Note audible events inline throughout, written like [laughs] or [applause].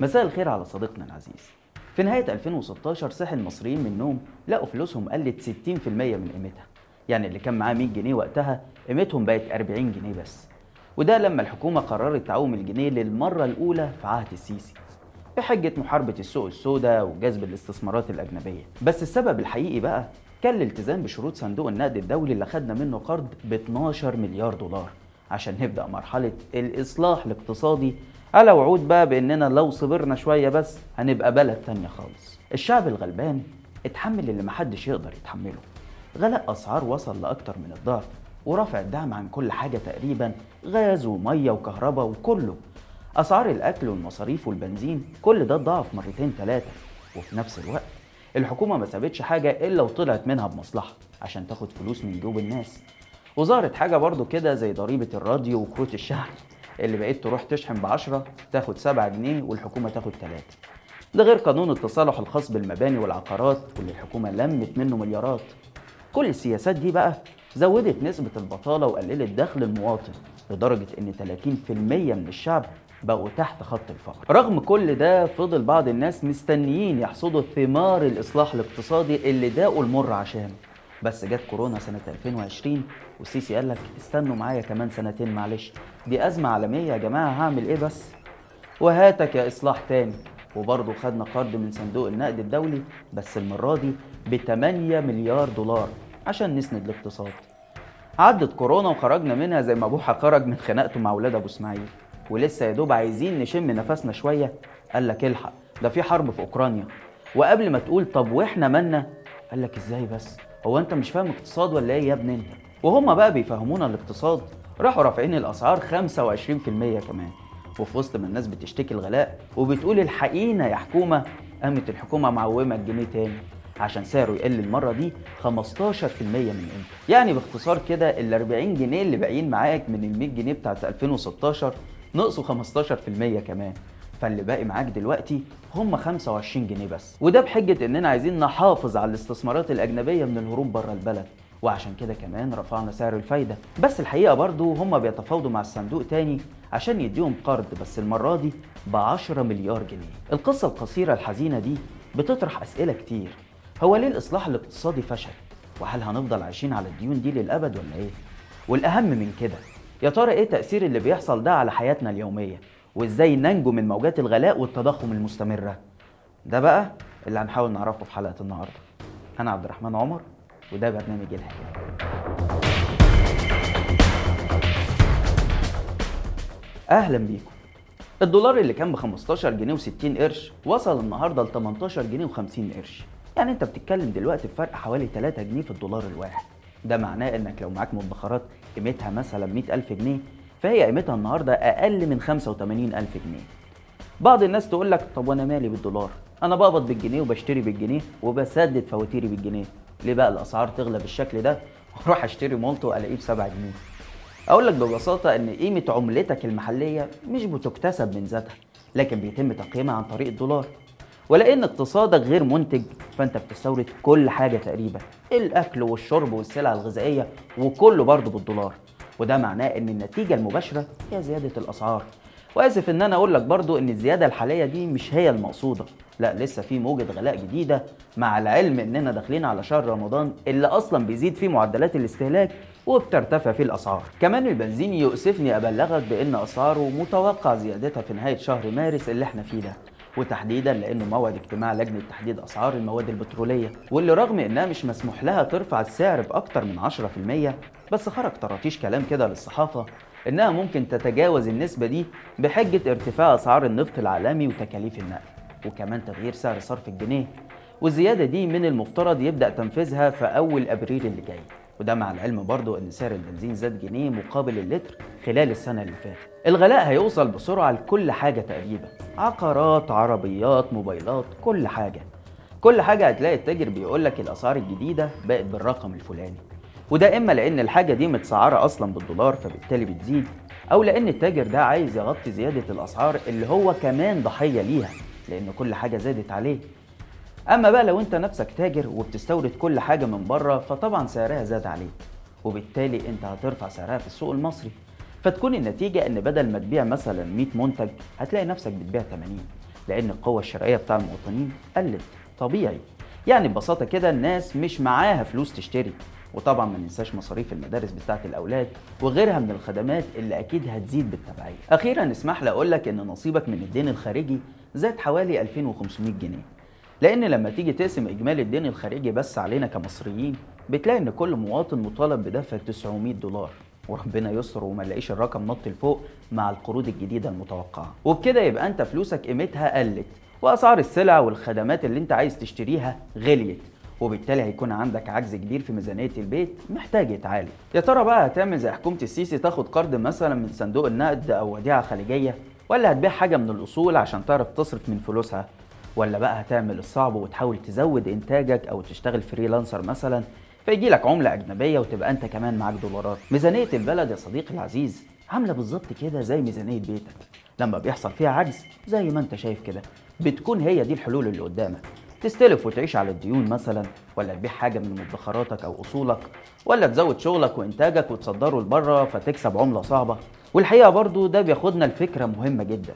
مساء الخير على صديقنا العزيز. في نهاية 2016 صحي المصريين من النوم لقوا فلوسهم قلت 60% من قيمتها. يعني اللي كان معاه 100 جنيه وقتها قيمتهم بقت 40 جنيه بس. وده لما الحكومة قررت تعوم الجنيه للمرة الأولى في عهد السيسي بحجة محاربة السوق السوداء وجذب الاستثمارات الأجنبية. بس السبب الحقيقي بقى كان الالتزام بشروط صندوق النقد الدولي اللي خدنا منه قرض ب 12 مليار دولار عشان نبدأ مرحلة الإصلاح الاقتصادي على وعود بقى بإننا لو صبرنا شوية بس هنبقى بلد تانية خالص. الشعب الغلبان اتحمل اللي محدش يقدر يتحمله. غلاء أسعار وصل لأكتر من الضعف ورفع الدعم عن كل حاجة تقريبا غاز ومية وكهرباء وكله. أسعار الأكل والمصاريف والبنزين كل ده ضعف مرتين ثلاثة وفي نفس الوقت الحكومة ما سابتش حاجة إلا وطلعت منها بمصلحة عشان تاخد فلوس من جيوب الناس. وظهرت حاجة برضو كده زي ضريبة الراديو وكروت الشحن اللي بقيت تروح تشحن ب 10 تاخد 7 جنيه والحكومة تاخد 3 ده غير قانون التصالح الخاص بالمباني والعقارات واللي الحكومة لمت منه مليارات. كل السياسات دي بقى زودت نسبة البطالة وقللت دخل المواطن لدرجة إن 30% من الشعب بقوا تحت خط الفقر. رغم كل ده فضل بعض الناس مستنيين يحصدوا ثمار الإصلاح الاقتصادي اللي داقوا المر عشانه بس جت كورونا سنة 2020 والسيسي قال لك استنوا معايا كمان سنتين معلش. دي أزمة عالمية يا جماعة هعمل إيه بس؟ وهاتك يا إصلاح تاني. وبرضه خدنا قرض من صندوق النقد الدولي بس المرة دي ب 8 مليار دولار عشان نسند الاقتصاد. عدت كورونا وخرجنا منها زي ما ابوها خرج من خناقته مع ولاد أبو إسماعيل. ولسه يا دوب عايزين نشم نفسنا شوية. قال لك الحق ده في حرب في أوكرانيا. وقبل ما تقول طب وإحنا مالنا؟ قال لك إزاي بس؟ هو انت مش فاهم اقتصاد ولا إيه يا ابني؟ انت وهم بقى بيفهمونا الاقتصاد. راحوا رافعين الأسعار 25% كمان. وفي وسط ما الناس بتشتكي الغلاء وبتقول الحقينا يا حكومة. قامت الحكومة معومة الجنيه تاني. عشان سعره يقل المرة دي 15% من قيمته. يعني باختصار كده ال 40 جنيه اللي باقيين معاك من ال 100 جنيه بتاعت 2016 نقصوا 15% كمان. فاللي باقي معاك دلوقتي هم 25 جنيه بس وده بحجة إننا عايزين نحافظ على الاستثمارات الأجنبية من الهروب بره البلد وعشان كده كمان رفعنا سعر الفايدة بس الحقيقة برضو هم بيتفاوضوا مع الصندوق تاني عشان يديهم قرض بس المرة دي ب 10 مليار جنيه القصة القصيرة الحزينة دي بتطرح أسئلة كتير هو ليه الإصلاح الاقتصادي فشل؟ وهل هنفضل عايشين على الديون دي للأبد ولا إيه؟ والأهم من كده يا ترى إيه تأثير اللي بيحصل ده على حياتنا اليومية؟ وإزاي ننجو من موجات الغلاء والتضخم المستمرة؟ ده بقى اللي هنحاول نعرفه في حلقة النهاردة. أنا عبد الرحمن عمر وده برنامج الحكاية. أهلا بيكم. الدولار اللي كان ب 15 جنيه و60 قرش وصل النهارده ل 18 جنيه و50 قرش. يعني أنت بتتكلم دلوقتي في فرق حوالي 3 جنيه في الدولار الواحد. ده معناه إنك لو معاك مدخرات قيمتها مثلا 100000 جنيه فهي قيمتها النهارده أقل من 85000 جنيه. بعض الناس تقول لك طب وأنا مالي بالدولار؟ أنا بقبض بالجنيه وبشتري بالجنيه وبسدد فواتيري بالجنيه. ليه بقى الأسعار تغلى بالشكل ده؟ [laughs] وأروح أشتري مولتو الاقيه ب 7 جنيه. أقول لك ببساطة إن قيمة عملتك المحلية مش بتكتسب من ذاتها لكن بيتم تقييمها عن طريق الدولار. ولأن اقتصادك غير منتج فأنت بتستورد كل حاجة تقريبا الأكل والشرب والسلع الغذائية وكله برضه بالدولار. وده معناه إن النتيجة المباشرة هي زيادة الأسعار. وآسف إن أنا أقول لك برضو إن الزيادة الحالية دي مش هي المقصودة. لا لسه في موجة غلاء جديدة. مع العلم إننا داخلين على شهر رمضان اللي أصلا بيزيد فيه معدلات الاستهلاك وبترتفع فيه الأسعار. كمان البنزين يؤسفني أبلغك بإن أسعاره متوقع زيادتها في نهاية شهر مارس اللي إحنا فيه ده. وتحديدا لأنه موعد اجتماع لجنة تحديد أسعار المواد البترولية. واللي رغم إنها مش مسموح لها ترفع السعر بأكتر من 10% بس خرج طراطيش كلام كده للصحافة إنها ممكن تتجاوز النسبة دي بحجة ارتفاع أسعار النفط العالمي وتكاليف النقل وكمان تغيير سعر صرف الجنيه. والزيادة دي من المفترض يبدأ تنفيذها في أول أبريل اللي جاي. وده مع العلم برضو إن سعر البنزين زاد جنيه مقابل اللتر خلال السنة اللي فاتت. الغلاء هيوصل بسرعة لكل حاجة تقريبا. عقارات عربيات موبايلات كل حاجة. كل حاجة هتلاقي التاجر بيقول لك الأسعار الجديدة بقت بالرقم الفلاني. وده إما لأن الحاجة دي متسعرة أصلا بالدولار فبالتالي بتزيد أو لأن التاجر ده عايز يغطي زيادة الأسعار اللي هو كمان ضحية ليها لأن كل حاجة زادت عليه. أما بقى لو أنت نفسك تاجر وبتستورد كل حاجة من بره فطبعا سعرها زاد عليك وبالتالي أنت هترفع سعرها في السوق المصري. فتكون النتيجة إن بدل ما تبيع مثلا 100 منتج هتلاقي نفسك بتبيع 80 لأن القوة الشرائية بتاع المواطنين قلت طبيعي. يعني ببساطة كده الناس مش معاها فلوس تشتري. وطبعا ما ننساش مصاريف المدارس بتاعه الأولاد وغيرها من الخدمات اللي أكيد هتزيد بالتبعية. أخيرا اسمح لي أقول لك إن نصيبك من الدين الخارجي زاد حوالي 2500 جنيه. لأن لما تيجي تقسم إجمالي الدين الخارجي بس علينا كمصريين بتلاقي إن كل مواطن مطالب بدفع 900 دولار. وربنا يستر وما نلاقيش الرقم نط لفوق مع القروض الجديدة المتوقعة. وبكده يبقى أنت فلوسك قيمتها قلت وأسعار السلع والخدمات اللي أنت عايز تشتريها غليت. وبالتالي هيكون عندك عجز كبير في ميزانية البيت محتاج يتعالج. يا ترى بقى هتعمل زي حكومة السيسي تاخد قرض مثلا من صندوق النقد أو وديعة خليجية ولا هتبيع حاجة من الأصول عشان تعرف تصرف من فلوسها؟ ولا بقى هتعمل الصعب وتحاول تزود إنتاجك أو تشتغل freelancer مثلا فيجي لك عملة أجنبية وتبقى أنت كمان معاك دولارات. ميزانية البلد يا صديقي العزيز عاملة بالظبط كده زي ميزانية بيتك. لما بيحصل فيها عجز زي ما أنت شايف كده بتكون هي دي الحلول اللي قدامك. تستلف وتعيش على الديون مثلا ولا تبيع حاجة من مدخراتك أو أصولك ولا تزود شغلك وإنتاجك وتصدره لبره فتكسب عملة صعبة. والحقيقة برضو ده بياخدنا لفكرة مهمة جدا.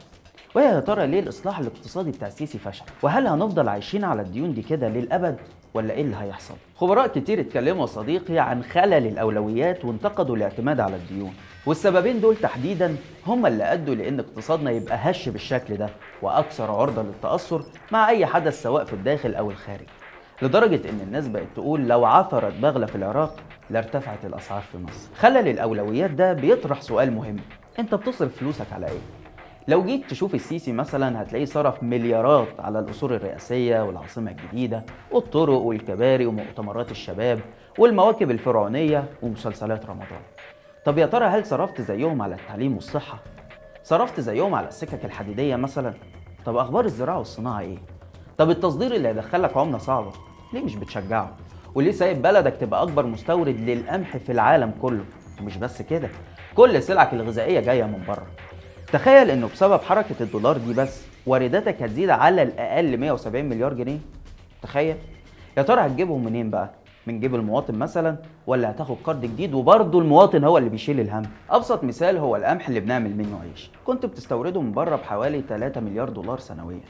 وهي يا ترى ليه الإصلاح الاقتصادي بتاع السيسي فشل وهل هنفضل عايشين على الديون دي كده للأبد ولا إيه اللي هيحصل خبراء كتير اتكلموا صديقي عن خلل الأولويات وانتقدوا الاعتماد على الديون والسببين دول تحديدا هم اللي أدوا لإن اقتصادنا يبقى هش بالشكل ده وأكثر عرضة للتأثر مع أي حدث سواء في الداخل أو الخارج لدرجة إن الناس بقت تقول لو عثرت بغلة في العراق لارتفعت الأسعار في مصر. خلل الأولويات ده بيطرح سؤال مهم، أنت بتصرف فلوسك على إيه؟ لو جيت تشوف السيسي مثلا هتلاقيه صرف مليارات على القصور الرئاسية والعاصمة الجديدة والطرق والكباري ومؤتمرات الشباب والمواكب الفرعونية ومسلسلات رمضان طب يا ترى هل صرفت زيهم على التعليم والصحة؟ صرفت زيهم على السكك الحديدية مثلا؟ طب أخبار الزراعة والصناعة إيه؟ طب التصدير اللي هيدخلك عملة صعبة ليه مش بتشجعه؟ وليه سايب بلدك تبقى أكبر مستورد للقمح في العالم كله؟ ومش بس كده كل سلعك الغذائية جاية من بره تخيل إنه بسبب حركة الدولار دي بس وارداتك هتزيد على الأقل 170 مليار جنيه. تخيل. يا ترى هتجيبهم منين بقى؟ من جيب المواطن مثلا ولا هتاخد قرض جديد؟ وبرضه المواطن هو اللي بيشيل الهم. أبسط مثال هو القمح اللي بنعمل منه عيش. كنت بتستورده من بره بحوالي 3 مليار دولار سنويا.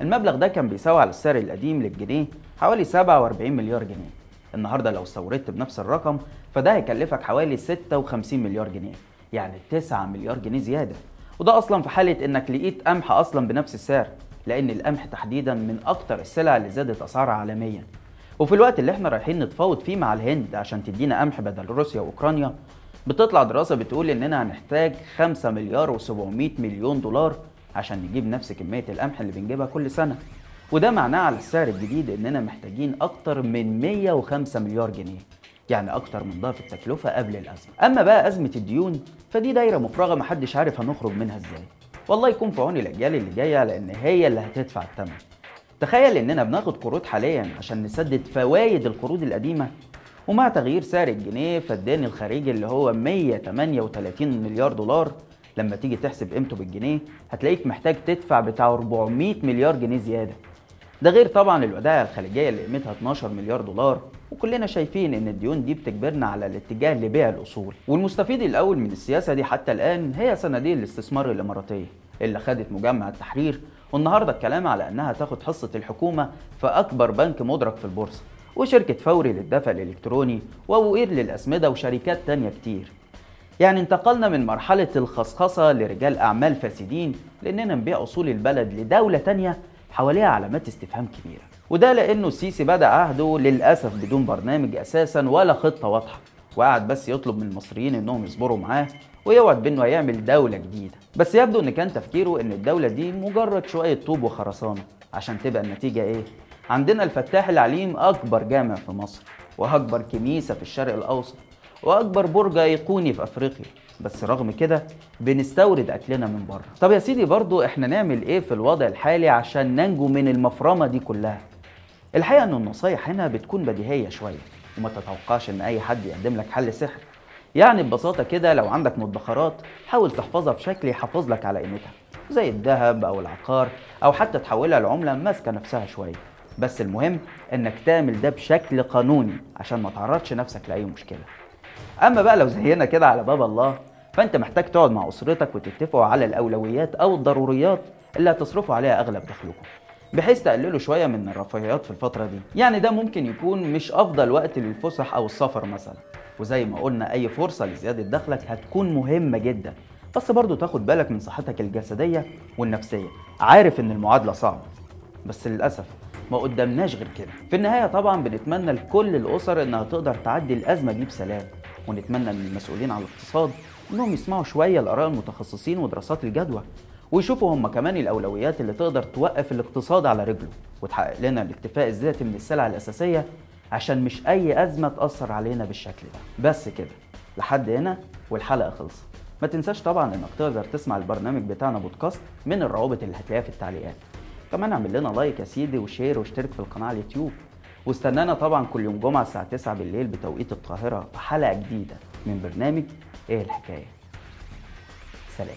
المبلغ ده كان بيساوي على السعر القديم للجنيه حوالي 47 مليار جنيه. النهارده لو استوردت بنفس الرقم فده هيكلفك حوالي 56 مليار جنيه يعني 9 مليار جنيه زيادة. وده أصلا في حالة إنك لقيت قمح أصلا بنفس السعر لأن القمح تحديدا من أكتر السلع اللي زادت أسعارها عالميا. وفي الوقت اللي إحنا رايحين نتفاوض فيه مع الهند عشان تدينا قمح بدل روسيا وأوكرانيا بتطلع دراسة بتقول إننا هنحتاج 5 مليار و700 مليون دولار عشان نجيب نفس كمية القمح اللي بنجيبها كل سنة. وده معناه على السعر الجديد إننا محتاجين أكتر من 105 مليار جنيه. يعني أكتر من ضعف التكلفة قبل الأزمة. أما بقى أزمة الديون فدي دايرة مفرغة محدش عارف هنخرج منها إزاي. والله يكون في عون الأجيال اللي جاية لأن هي اللي هتدفع الثمن تخيل إننا بناخد قروض حاليا عشان نسدد فوائد القروض القديمة. ومع تغيير سعر الجنيه فالدين الخارجي اللي هو 138 مليار دولار لما تيجي تحسب قيمته بالجنيه هتلاقيك محتاج تدفع بتاع 400 مليار جنيه زيادة. ده غير طبعا الودائع الخارجية اللي قيمتها 12 مليار دولار. وكلنا شايفين إن الديون دي بتجبرنا على الاتجاه لبيع الأصول. والمستفيد الأول من السياسة دي حتى الآن هي صناديق الاستثمار الإماراتية اللي خدت مجمع التحرير. والنهاردة الكلام على إنها تاخد حصة الحكومة في أكبر بنك مدرك في البورصة وشركة فوري للدفع الإلكتروني ووئير للأسمدة وشركات تانية كتير. يعني انتقلنا من مرحلة الخصخصة لرجال أعمال فاسدين لأننا نبيع أصول البلد لدولة تانية حواليها علامات استفهام كبيرة. وده لأنه السيسي بدأ عهده للأسف بدون برنامج أساسا ولا خطة واضحة. وقعد بس يطلب من المصريين إنهم يصبروا معاه ويوعد بأنه هيعمل دولة جديدة. بس يبدو إن كان تفكيره إن الدولة دي مجرد شوية طوب وخرسانة عشان تبقى النتيجة إيه؟ عندنا الفتاح العليم أكبر جامع في مصر وأكبر كنيسة في الشرق الأوسط وأكبر برج أيقوني في أفريقيا. بس رغم كده بنستورد أكلنا من بره. طب يا سيدي برضو إحنا نعمل إيه في الوضع الحالي عشان ننجو من المفرمة دي كلها؟ الحقيقة إن النصايح هنا بتكون بديهية شوية وما تتوقعش إن أي حد يقدم لك حل سحر. يعني ببساطة كده لو عندك مدخرات حاول تحفظها بشكل يحافظ لك على قيمتها زي الذهب أو العقار أو حتى تحولها لعملة ماسكة نفسها شوية. بس المهم إنك تعمل ده بشكل قانوني عشان ما تعرضش نفسك لأي مشكلة. أما بقى لو زينا كده على باب الله فأنت محتاج تقعد مع أسرتك وتتفقوا على الأولويات أو الضروريات اللي هتصرفوا عليها أغلب دخلكم. بحيث تقللوا شوية من الرفاهيات في الفترة دي. يعني ده ممكن يكون مش أفضل وقت للفسح أو السفر مثلا. وزي ما قلنا أي فرصة لزيادة دخلك هتكون مهمة جدا. بس برضو تاخد بالك من صحتك الجسدية والنفسية. عارف إن المعادلة صعبة. بس للأسف ما قدامناش غير كده. في النهاية طبعا بنتمنى لكل الأسر إنها تقدر تعدي الأزمة دي بسلام. ونتمنى من المسؤولين على الاقتصاد إنهم يسمعوا شوية لاراء المتخصصين ودراسات الجدوى. ويشوفوا هم كمان الأولويات اللي تقدر توقف الاقتصاد على رجله وتحقق لنا الاكتفاء الذاتي من السلع الأساسية عشان مش أي أزمة تأثر علينا بالشكل ده. بس كده لحد هنا والحلقة خلصت. ما تنساش طبعا إنك تقدر تسمع البرنامج بتاعنا بودكاست من الروابط اللي هتلاقيها في التعليقات. كمان اعمل لنا like يا سيدي و share واشترك في القناة على اليوتيوب. واستنانا طبعا كل يوم جمعة الساعة 9 بالليل بتوقيت القاهرة في حلقة جديدة من برنامج إيه الحكاية؟ سلام.